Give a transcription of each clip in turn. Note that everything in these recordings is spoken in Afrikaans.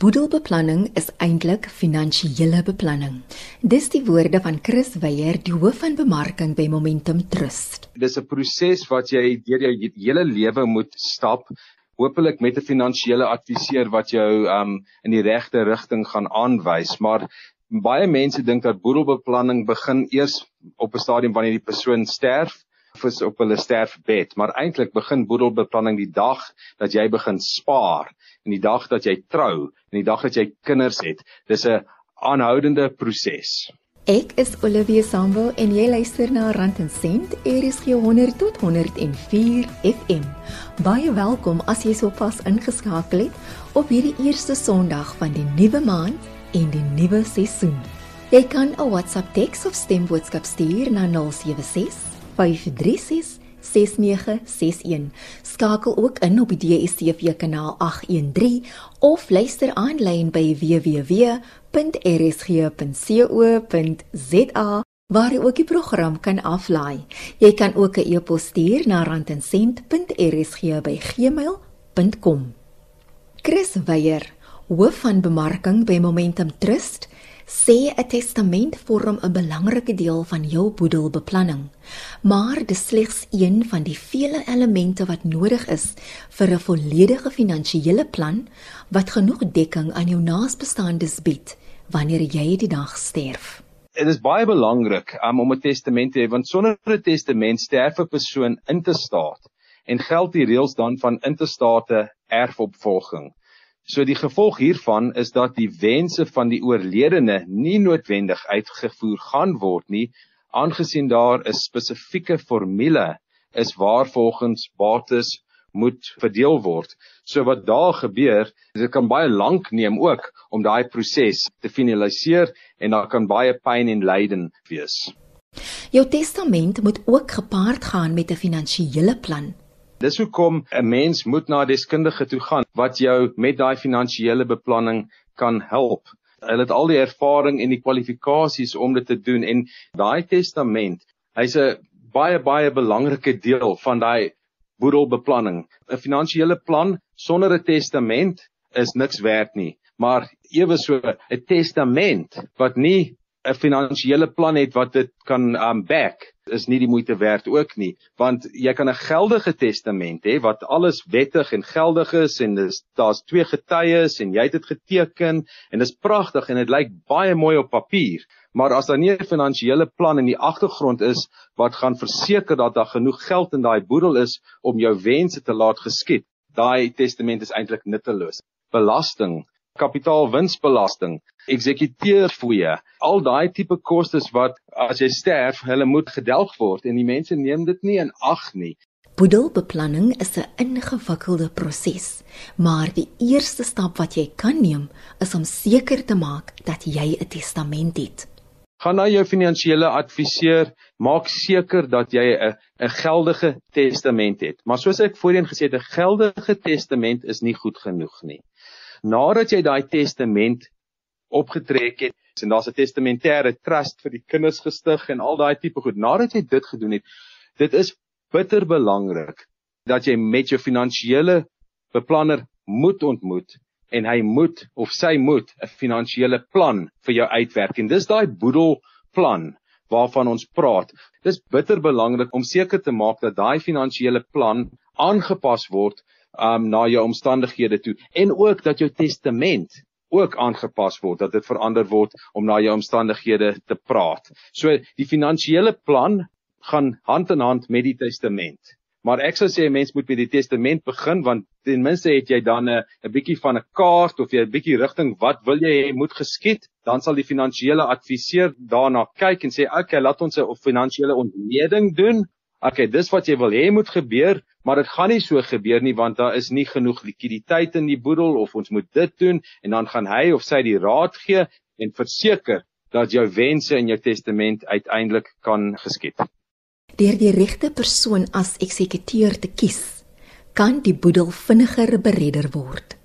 Boedelbeplanning is eintlik finansiële beplanning. Dis die woorde van Chris Weyer, die hoof van bemarking by Momentum Trust. Dis 'n proses wat jy deur jou hele lewe moet stap, hopelik met 'n finansiële adviseur wat jou um in die regte rigting gaan aanwys, maar baie mense dink dat boedelbeplanning begin eers op 'n stadium wanneer die persoon sterf of op hulle sterfbed, maar eintlik begin boedelbeplanning die dag dat jy begin spaar en die dag dat jy trou en die dag dat jy kinders het. Dis 'n aanhoudende proses. Ek is Olivia Sambo en jy luister na Rand en Sent, RSG 100 tot 104 FM. Baie welkom as jy sopas ingeskakel het op hierdie eerste Sondag van die nuwe maand en die nuwe seisoen. Jy kan 'n WhatsApp teks of stemboodskap stuur na 076 536 6961. Skakel ook in op die DSTV kanaal 813 of luister aanlyn by www.rsg.co.za waar jy ook die program kan aflaai. Jy kan ook 'n e-pos stuur na randencent.rsg@gmail.com. Chris Weyer, hoof van bemarking by Momentum Trust sê 'n testament vorm 'n belangrike deel van jou boedelbeplanning, maar dis slegs een van die vele elemente wat nodig is vir 'n volledige finansiële plan wat genoeg dekking aan jou naasbestaandes bied wanneer jy die dag sterf. Dit is baie belangrik um, om 'n testament te hê want sonder 'n testament sterf 'n persoon in te staat en geld die reëls dan van intestate erfopvolging. So die gevolg hiervan is dat die wense van die oorledene nie noodwendig uitgevoer gaan word nie, aangesien daar 'n spesifieke formule is waarvolgens bates moet verdeel word. So wat daar gebeur, dit kan baie lank neem ook om daai proses te finaliseer en daar kan baie pyn en lyding wees. Jou testament moet ook gepaard gaan met 'n finansiële plan. Dis hoekom 'n mens moet na 'n deskundige toe gaan wat jou met daai finansiële beplanning kan help. Hulle het al die ervaring en die kwalifikasies om dit te doen en daai testament, hy's 'n baie baie belangrike deel van daai boedelbeplanning. 'n Finansiële plan sonder 'n testament is niks werd nie, maar ewe so 'n testament wat nie 'n finansiële plan het wat dit kan um back is nie die moeite werd ook nie. Want jy kan 'n geldige testament hê wat alles wettig en geldig is en dis daar's twee getuies en jy het dit geteken en dis pragtig en dit lyk baie mooi op papier. Maar as daar nie 'n finansiële plan in die agtergrond is wat gaan verseker dat daar genoeg geld in daai boedel is om jou wense te laat geskied daai testament is eintlik nutteloos. Belasting kapitaalwinsbelasting, eksekuteursfooie, al daai tipe kostes wat as jy sterf, hulle moet gedelg word en die mense neem dit nie in ag nie. Boedelbeplanning is 'n ingewikkelde proses, maar die eerste stap wat jy kan neem is om seker te maak dat jy 'n testament het. Gaan na jou finansiële adviseur, maak seker dat jy 'n 'n geldige testament het. Maar soos ek voorheen gesê het, 'n geldige testament is nie goed genoeg nie nadat jy daai testament opgetrek het en daar's 'n testamentêre trust vir die kinders gestig en al daai tipe goed. Nadat jy dit gedoen het, dit is bitter belangrik dat jy met jou finansiële beplanner moet ontmoet en hy moet of sy moet 'n finansiële plan vir jou uitwerk en dis daai boedelplan waarvan ons praat. Dis bitter belangrik om seker te maak dat daai finansiële plan aangepas word um na jou omstandighede toe en ook dat jou testament ook aangepas word dat dit verander word om na jou omstandighede te praat. So die finansiële plan gaan hand in hand met die testament. Maar ek sou sê 'n mens moet met die testament begin want ten minste het jy dan 'n 'n bietjie van 'n kaart of jy 'n bietjie rigting wat wil jy hê moet geskied, dan sal die finansiële adviseur daarna kyk en sê, "Oké, okay, laat ons 'n finansiële ontleding doen okay, dis wat jy wil hê moet gebeur, maar dit gaan nie so gebeur nie want daar is nie genoeg likwiditeit in die boedel of ons moet dit doen en dan gaan hy of sy die raad gee en verseker dat jou wense in jou testament uiteindelik kan geskied. Deur die regte persoon as eksekuteur te kies, kan die boedel vinniger beredder word.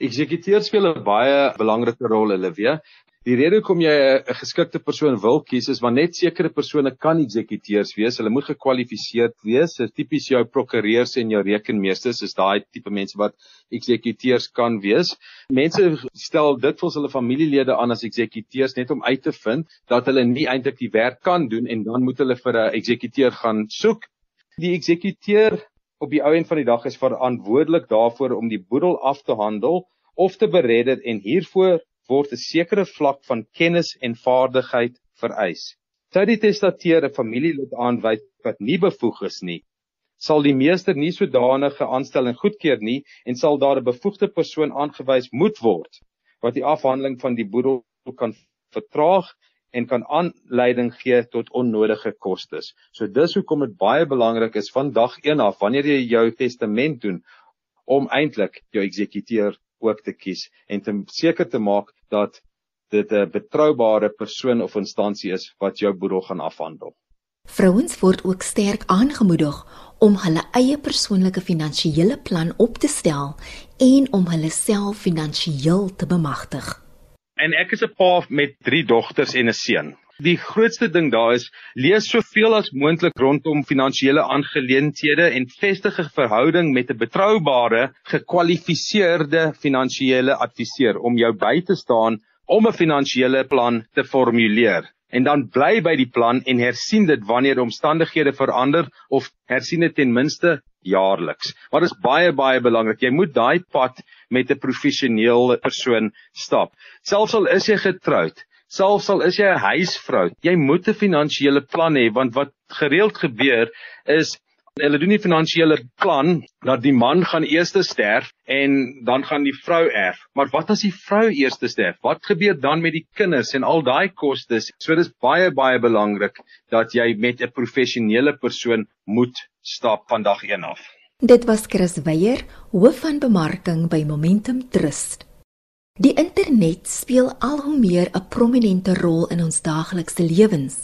Eksekuteurs speel 'n baie belangrike rol, Olivia. Die rede hoekom jy 'n geskikte persoon wil kies is want net sekere persone kan eksekuteurs wees. Hulle moet gekwalifiseerd wees. Dis tipies jou prokureurs en jou rekenmeesters is daai tipe mense wat eksekuteurs kan wees. Mense stel dikwels hulle familielede aan as eksekuteurs net om uit te vind dat hulle nie eintlik die werk kan doen en dan moet hulle vir 'n eksekuteur gaan soek. Die eksekuteur op die ou end van die dag is verantwoordelik daarvoor om die boedel af te handel of te beredder en hiervoor word 'n sekere vlak van kennis en vaardigheid vereis. Sou die testateur 'n familielid aanwys wat nie bevoeg is nie, sal die meester nie sodanige aanstelling goedkeur nie en sal daar 'n bevoegde persoon aangewys moet word wat die afhandeling van die boedel kan vertraag en kan aanleiding gee tot onnodige kostes. So dis hoekom dit baie belangrik is van dag 1 af wanneer jy jou testament doen om eintlik jou eksekuteur ook te kies en te seker te maak dat dit 'n betroubare persoon of instansie is wat jou boedel gaan afhandel. Vrouens word ook sterk aangemoedig om hulle eie persoonlike finansiële plan op te stel en om hulle self finansiëel te bemagtig. En ek is 'n pa met 3 dogters en 'n seun. Die grootste ding daar is lees soveel as moontlik rondom finansiële aangeleenthede en vestig 'n verhouding met 'n betroubare, gekwalifiseerde finansiële adviseur om jou by te staan om 'n finansiële plan te formuleer. En dan bly by die plan en hersien dit wanneer omstandighede verander of hersien dit ten minste jaarliks. Maar dit is baie baie belangrik. Jy moet daai pad met 'n professionele persoon stap. Selfs al is jy getroud, selfs al is jy 'n huisvrou, jy moet 'n finansiële plan hê want wat gereeld gebeur is hulle doen nie finansiële plan dat die man gaan eers sterf en dan gaan die vrou erf. Maar wat as die vrou eers sterf? Wat gebeur dan met die kinders en al daai kostes? So dis baie baie belangrik dat jy met 'n professionele persoon moet stap van dag 1 af. Dit was Chris Weyer, hoof van bemarking by Momentum Trust. Die internet speel al hoe meer 'n prominente rol in ons daaglikse lewens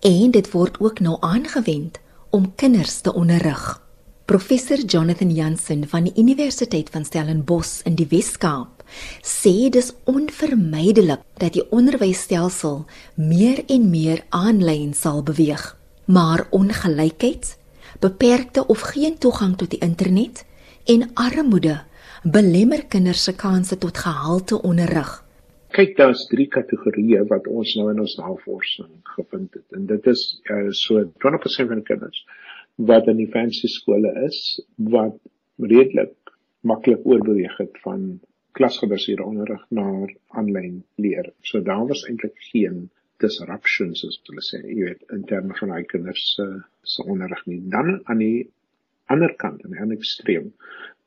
en dit word ook nou aangewend om kinders te onderrig. Professor Jonathan Jansen van die Universiteit van Stellenbosch in die Wes-Kaap sê dis onvermydelik dat die onderwysstelsel meer en meer aanlyn sal beweeg, maar ongelykheid, beperkte of geen toegang tot die internet en armoede belemmer kinders se kansse tot gehalte onderrig. Kyk, daar's drie kategorieë wat ons nou in ons navorsing gevind het. En dit is uh, so 20% van kinders wat in die fancy skole is wat redelik maklik oorbeweeg het van klasgebaseerde onderrig na aanlyn leer. So daar was eintlik geen disruptions as hulle sê, jy weet, in terme van daai kinders se uh, se onderrig nie. Dan aan die ander kant, aan die ander ekstreem,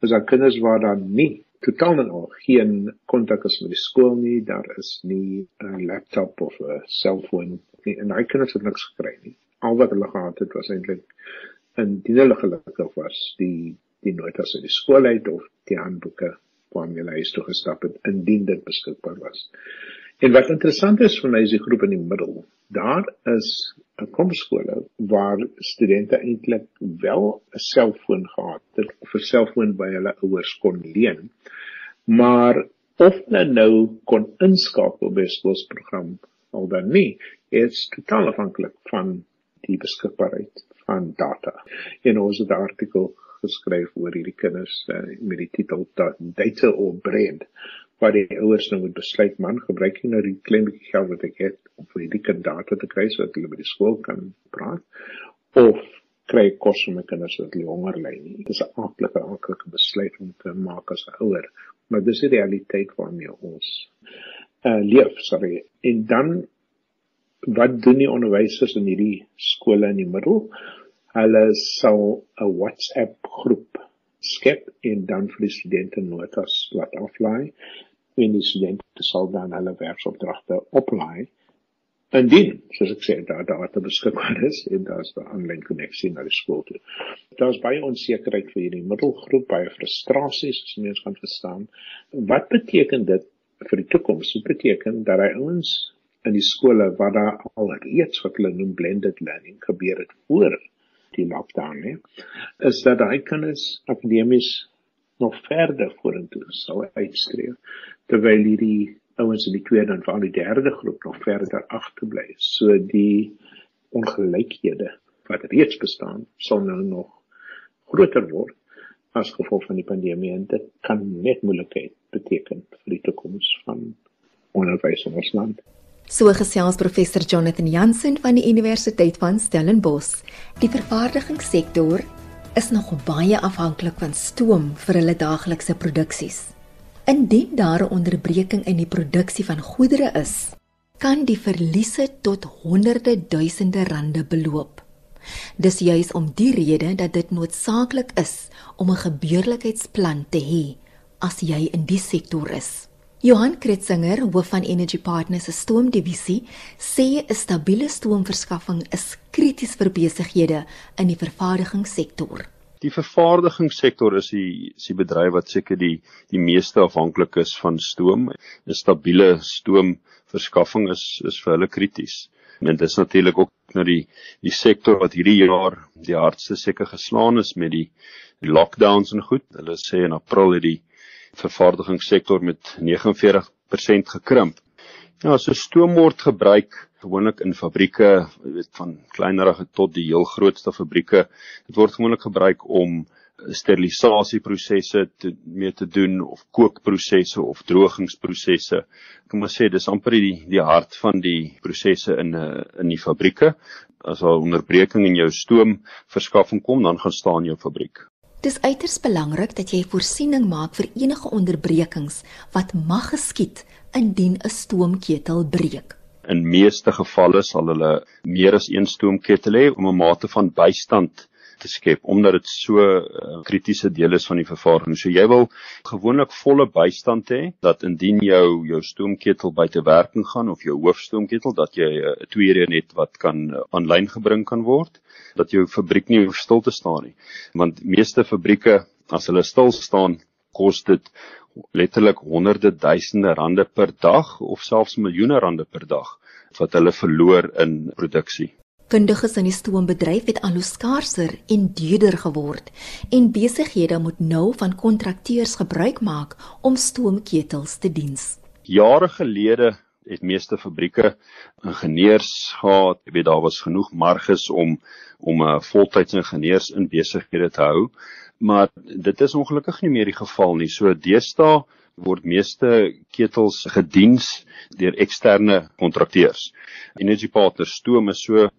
is daar kinders waar daar nie totaal en al geen kontak is met die skool nie, daar is nie 'n laptop of 'n selfoon nie en daai kinders het niks gekry nie. Al wat hulle gehad het was eintlik in die hulle gelukkig was die die notas uit die skool uit of die handboeke waarmee hulle huis toe gestap het indien dit beskikbaar was. En wat interessant is vir my is die groep in die middel. Daar is 'n komskole waar studente eintlik wel 'n selfoon gehad het of 'n selfoon by hulle ouers kon leen. Maar of hulle nou kon inskakel by 'n skoolprogram al dan nie, is totaal afhanklik van die beskikbaarheid van data. En ons het 'n artikel geskryf oor hierdie kinders uh, met die titel Data or Bread waar die ouers nou moet besluit man gebruik jy nou die klein bietjie geld wat ek het om vir die kind data te kry sodat hulle by die skool kan praat? Of kry kos vir my kinders wat hulle honger ly nie? Dit is 'n aardige aardige besluit om te maak as 'n ouer maar dis die realiteit waarmee ons uh, leef sorry. En dan wat doen die onderwysers in hierdie skole in die middel? Hulle sal 'n WhatsApp groep skep en dan vir die studente notas laat aflaai en die studente sal dan hulle werksopdragte oplaai. Indien, soos ek sê, daar data beskikbaar is en daar is 'n aanlyn koneksie na die skool toe. Daar's baie onsekerheid vir hierdie middelgroep, baie frustrasies, as mens kan verstaan. Wat beteken dit vir die toekoms? Dit beteken dat hy ouens in die skole waar daar al reeds wat hulle noem blended learning gebeur het voor die lockdown, hè, is dat daai kinders akademies nog verder vorentoe sal uitstreef terwyl hierdie ouens in die tweede en veral die derde groep nog verder agterbly. So die ongelykhede wat reeds bestaan sal nou nog groter word as gevolg van die pandemie en dit kan net moeilikheid beteken vir die toekoms van onderwys in ons land. So gesels professor Jonathan Jansen van die Universiteit van Stellenbosch. Die vervaardigingssektor is nog baie afhanklik van stoom vir hulle daaglikse produksies. Indien daar 'n onderbreking in die produksie van goedere is, kan die verliese tot honderde duisende rande beloop. Dis juis om die rede dat dit noodsaaklik is om 'n gebeurlikheidsplan te hê as jy in die sektor is. Johan Kretzinger, hoof van Energy Partners se stoomdivisie, sê 'n stabiele stoomverskaffing is krities vir besighede in die vervaardigingssektor. Die vervaardigingssektor is die is die bedryf wat seker die die meeste afhanklik is van stoom. 'n Stabiele stoomverskaffing is is vir hulle krities. En dit is natuurlik ook nou die die sektor wat hierdie jaar die hardste seker geslaan is met die, die lockdowns en goed. Hulle sê in April het die vervaardigingssektor met 49% gekrimp. Ja, so stoom word gebruik gewoonlik in fabrieke, weet van kleinerige tot die heel grootste fabrieke. Dit word gewoonlik gebruik om sterilisasieprosesse te mee te doen of kookprosesse of drogingsprosesse. Ek moet sê dis amper die die hart van die prosesse in 'n eh, in die fabrieke. As 'n onderbreking in jou stoomverskaffing kom, dan gaan staan jou fabriek. Dis uiters belangrik dat jy voorsiening maak vir enige onderbrekings wat mag geskied indien 'n stoomketel breek. In meeste gevalle sal hulle meer as een stoomketel hê om 'n mate van bystand te skep omdat dit so 'n uh, kritiese deel is van die vervaardiging. So jy wil gewoonlik volle bystand hê dat indien jou jou stoomketel buite werking gaan of jou hoofstoomketel dat jy 'n uh, tweeëreen het wat kan uh, aanlyn gebring kan word dat jou fabriek nie hoef stil te staan nie. Want meeste fabrieke as hulle stil staan, kos dit letterlik honderde duisende rande per dag of selfs miljoene rande per dag wat hulle verloor in produksie. Kundiges in die stoombedryf het al hoe skaarser en duurder geword en besighede moet nou van kontrakteurs gebruik maak om stoomketels te diens. Jare gelede het meeste fabrieke ingenieurs gehad. Jy weet daar was genoeg marges om om 'n uh, voltydse ingenieurs in besighede te hou. Maar dit is ongelukkig nie meer die geval nie. So deesdae word meeste ketels gediens deur eksterne kontrakteurs. Energy Partners stoom is so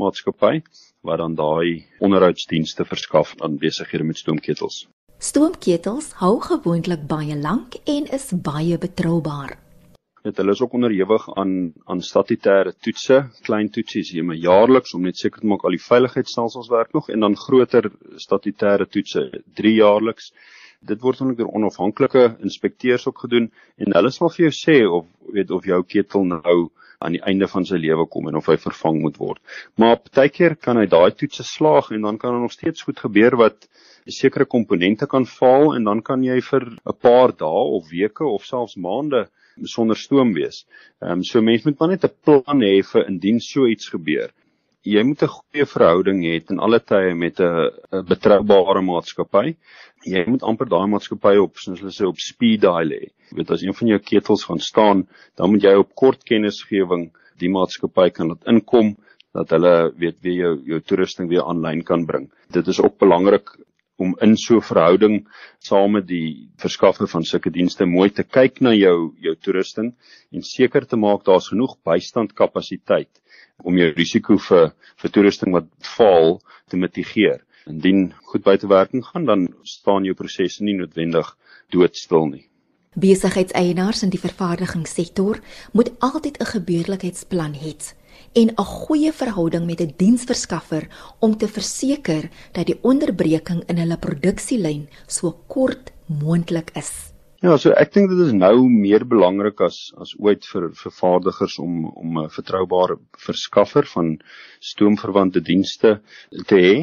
maatskappy wat dan daai onderhoudsdienste verskaf aan besighede met stoomketels. Stoomketels hou gewoonlik baie lank en is baie betroubaar. Dit hulle is ook onderhewig aan aan statutêre toetse, klein toetsies hier maar jaarliks om net seker te maak al die veiligheidsstelsels werk nog en dan groter statutêre toetse, 3 jaarliks. Dit word dan deur onafhanklike inspekteurs ook gedoen en hulle sal vir jou sê of weet of jou ketel nou aan die einde van sy lewe kom en of hy vervang moet word. Maar partykeer kan hy daai toetse slaag en dan kan er nog steeds goed gebeur wat sekere komponente kan faal en dan kan jy vir 'n paar dae of weke of selfs maande sonder stoom wees. Ehm um, so mense moet maar net 'n plan hê vir indien so iets gebeur. Jy moet 'n goeie verhouding hê in alle tye met 'n betroubare maatskappy. Jy moet amper daai maatskappy op soos hulle sê op speed dial hê. Jy weet as een van jou ketels gaan staan, dan moet jy op kort kennisgewing die maatskappy kan laat inkom dat hulle weet wie jou jou toerusting weer aanlyn kan bring. Dit is ook belangrik om in so 'n verhouding saam met die verskaffer van sulke dienste mooi te kyk na jou jou toerusting en seker te maak daar's genoeg bystandkapasiteit om jou risiko vir vir toerusting wat faal te mitigeer. Indien goed buite werking gaan, dan staan jou prosesse nie noodwendig doodstil nie. Besigheidseienaars in die vervaardigingssektor moet altyd 'n gebeurlikheidsplan hê en 'n goeie verhouding met 'n diensverskaffer om te verseker dat die onderbreking in hulle produksielyn so kort moontlik is. Ja, so ek dink dit is nou meer belangrik as as ooit vir vervaardigers om om 'n vertroubare verskaffer van stoomverwante dienste te hê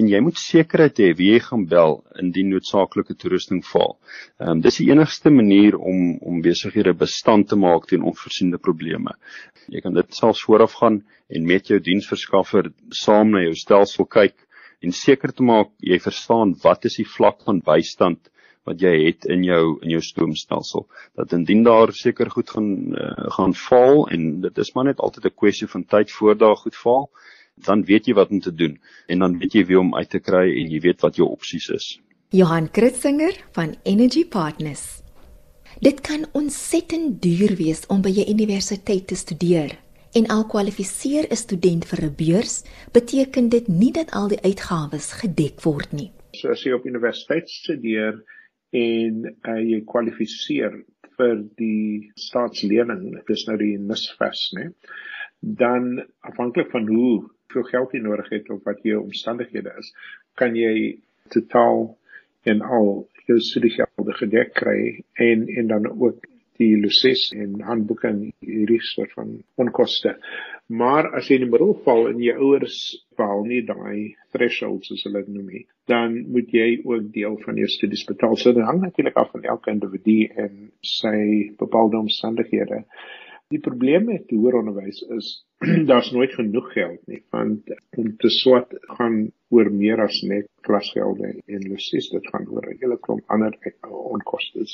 en jy moet sekerheid hê wie jy gaan bel indien noodsaaklike toerusting val. Ehm um, dis die enigste manier om om besighede bestand te maak teen onvoorsiene probleme. Jy kan dit selfs vooraf gaan en met jou diensverskaffer saam na jou stelsel kyk en seker te maak jy verstaan wat is die vlak van bystand wat jy het in jou in jou stoomstelsel. Dat indien daar seker goed gaan uh, gaan val en dit is maar net altyd 'n kwessie van tyd voor daar goed val, dan weet jy wat om te doen en dan weet jy wie om uit te kry en jy weet wat jou opsies is. Johan Kritzinger van Energy Partners. Dit kan ontsettend duur wees om by 'n universiteit te studeer. En al kwalifiseer 'n student vir 'n beurs, beteken dit nie dat al die uitgawes gedek word nie. So as jy op universiteit studeer en uh, jy kwalifiseer vir die staatslening, dis nou die NSFAS, né? Dan afhanklik van hoe veel geld jy nodig het of wat jou omstandighede is, kan jy totaal en al jou studiegelde gedek kry en en dan ook die luses en handboeke en hierdie soort van onkoste. Maar as jy in die middel val en jou ouers behaal nie daai thresholds soos hulle dit noem nie, dan moet jy ook deel van jou studies betaal. So dit hang natuurlik af van elke individu en sy bepaalde omstandighede. Die probleem met hoër onderwys is daar's nooit genoeg geld nie want om te swat gaan oor meer as net klasgelde en lusies dit gaan oor 'n hele klomp ander onkoste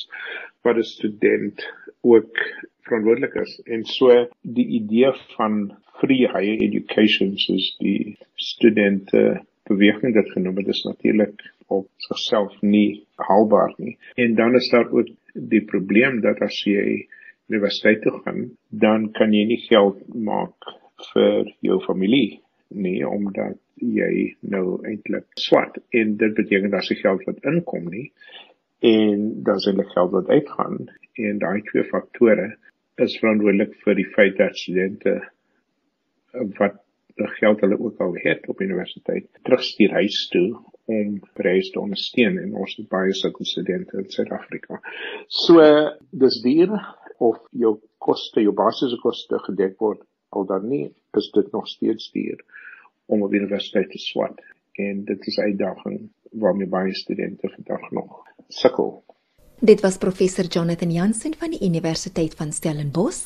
wat 'n student ook verantwoordelik is. En so die idee van free higher education soos die studente beweging dit genoem het is natuurlik op sigself nie haalbaar nie. En dan is daar ook die probleem dat as jy universiteit toe gaan, dan kan jy nie geld maak vir jou familie nie omdat jy nou eintlik swat. En dit beteken dat se geld wat inkom nie en dan se geld wat uitgaan. En daai twee faktore is verantwoordelik vir die feit dat studente wat die geld hulle ook al het op universiteit terugstuur huis toe om reis te ondersteun. En ons het baie sulke studente in Suid-Afrika. So dis duur of jou koste, jou basiese koste gedek word al dan nie, is dit nog steeds duur om op universiteit te swat en dit is 'n uitdaging waarmee baie studente vandag nog sukkel. Dit was professor Jonathan Jansen van die Universiteit van Stellenbosch.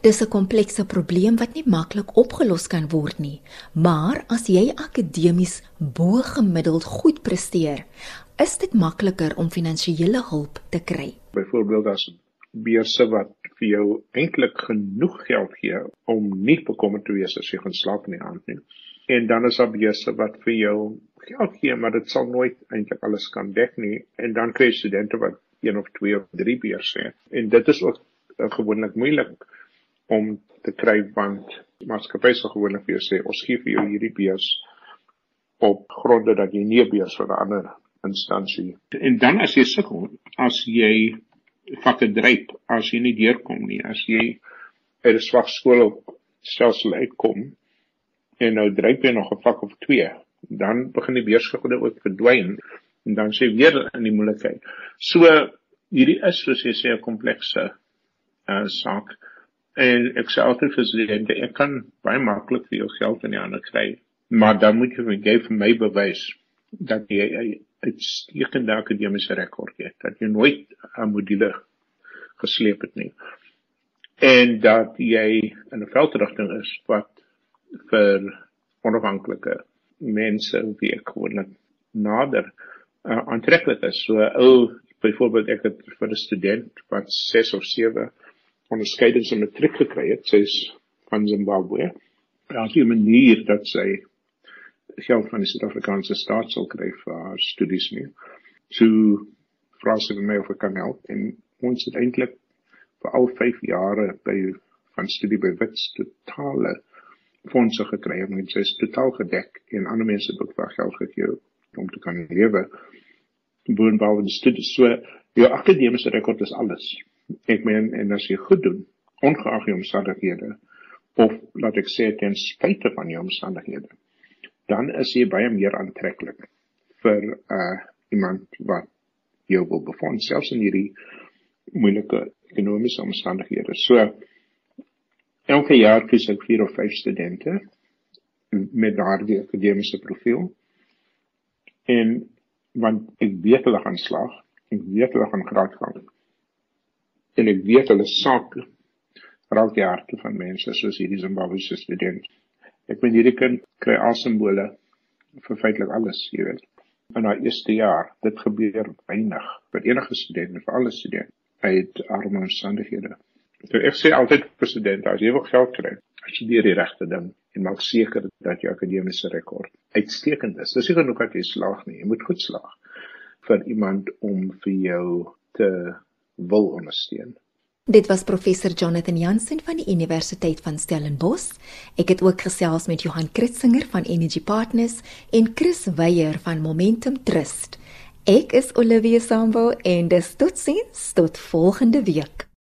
Dis 'n komplekse probleem wat nie maklik opgelos kan word nie, maar as jy akademies bo gemiddeld goed presteer, is dit makliker om finansiële hulp te kry. Byvoorbeeld as beurse wat vir jou eintlik genoeg geld gee om nie bekommerd te wees as jy gaan slaap in die aand nie. En dan is daar beurse wat vir jou geld gee, maar dit sal nooit eintlik alles kan dek nie. En dan kry jy studente wat een of twee of drie beurse het. En dit is ook uh, gewoonlik moeilik om te kry want maatskappye sal gewoonlik vir jou sê ons gee vir jou hierdie beurs op gronde dat jy nie 'n beurs vir 'n ander instansie. En dan as jy sukkel, as jy vakke dryp as jy nie deurkom nie. As jy uit 'n swak skool op stelsel uitkom en nou dryp jy nog 'n vak of 2, dan begin die beursgelde ook verdwyn en dan sê weer in die moeilikheid. So hierdie is soos jy sê 'n komplekse uh, saak. En ek sê altyd vir studente, ek kan baie maklik vir jou geld in die hande kry, maar dan moet jy vir my bewys dat jy uitstekende akademiese rekord het dat jy nooit 'n module gesleep het nie. En dat jy in 'n veldrigting is wat vir onafhanklike mense wie ek gewoonlik nader uh, aantreklik is. So ou byvoorbeeld ek het vir 'n student wat 6 of 7 onderskeidings in matriek gekry het sy is van Zimbabwe daar is 'n manier dat sy geld van die Suid-Afrikaanse staat sal kry vir haar studies nie. So vra sy my of ek kan help en ons het eintlik vir al 5 jare by van studie by Wits totale fondse gekry en dit is totaal gedek en ander mense het ook vir geld gegee om te kan lewe. Boonbou en studies. So jou akademiese rekord is alles. Ek meen en as jy goed doen, ongeag jou omstandighede of laat ek sê ten spyte van jou omstandighede dan is jy baie meer aantreklik vir uh iemand wat jou wil befonds selfs in hierdie moeilike ekonomiese omstandighede. So elke jaar kies ek 4 of 5 studente met daardie akademiese profiel. En want ek weet hulle gaan slaag, ek weet hulle gaan graad gaan. En ek weet hulle saak raak die harte van mense soos hierdie Zimbabwese student. Ek meen hierdie kind kry al simbole vir feitelik alles, jy weet. in haar eerste jaar. Dit gebeur weinig vir enige student en vir alle studente uit arme omstandighede. So ek sê altyd vir studente as jy wil geld kry, as jy die regte ding en maak seker dat jou akademiese rekord uitstekend is. Dis nie genoeg dat jy slaag nie, jy moet goed slaag vir iemand om vir jou te wil ondersteun. Dit was professor Jonathan Jansen van die Universiteit van Stellenbosch. Ek het ook gesels met Johan Kritzinger van Energy Partners en Chris Weyer van Momentum Trust. Ek is Olivia Sambo en dis totsiens tot volgende week.